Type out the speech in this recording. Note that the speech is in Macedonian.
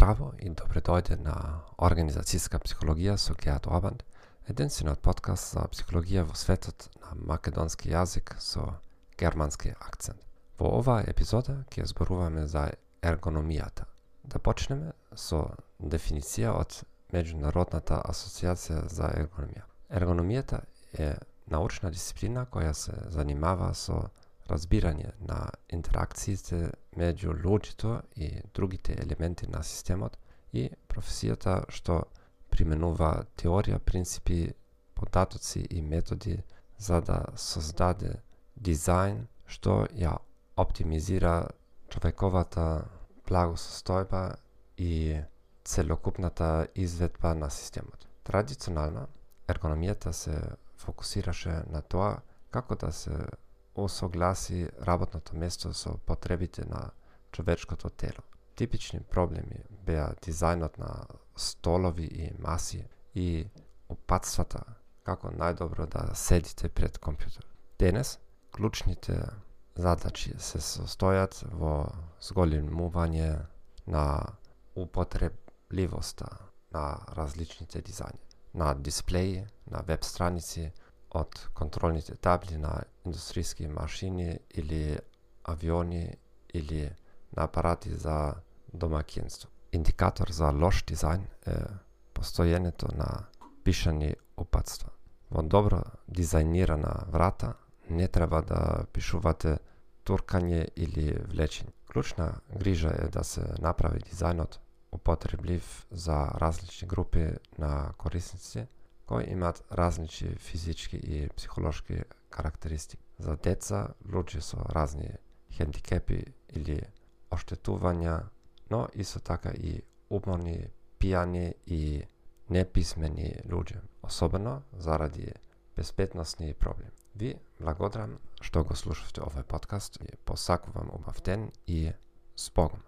Здраво, и добре дојде на Организацијска психологија со Кеат Обанд, единствениот подкаст за психологија во светот на македонски јазик со германски акцент. Во оваа епизода ќе зборуваме за ергономијата. Да почнеме со дефиниција од Меѓународната асоциација за ергономија. Ергономијата е научна дисциплина која се занимава со разбирање на интеракциите меѓу луѓето и другите елементи на системот и професијата што применува теорија, принципи, податоци и методи за да создаде дизајн што ја оптимизира човековата благосостојба и целокупната изведба на системот. Традиционално, ергономијата се фокусираше на тоа како да се осогласи работното место со потребите на човечкото тело. Типични проблеми беа дизајнот на столови и маси и опатствата како најдобро да седите пред компјутер. Денес, клучните задачи се состојат во зголемување на употребливоста на различните дизајни, на дисплеи, на веб страници, од контролните табли на индустријски машини или авиони или на апарати за домакинство. Индикатор за лош дизајн е постојањето на пишани упатства. Во добро дизајнирана врата не треба да пишувате туркање или влечење. Клучна грижа е да се направи дизајнот употреблив за различни групи на корисници, кои имаат различни физички и психолошки карактеристики. За деца, луѓе со разни хендикепи или оштетувања, но исто така и уморни, пијани и неписмени луѓе, особено заради безбедносни проблеми. Ви благодарам што го слушавте овој подкаст и посакувам убав ден и спогум.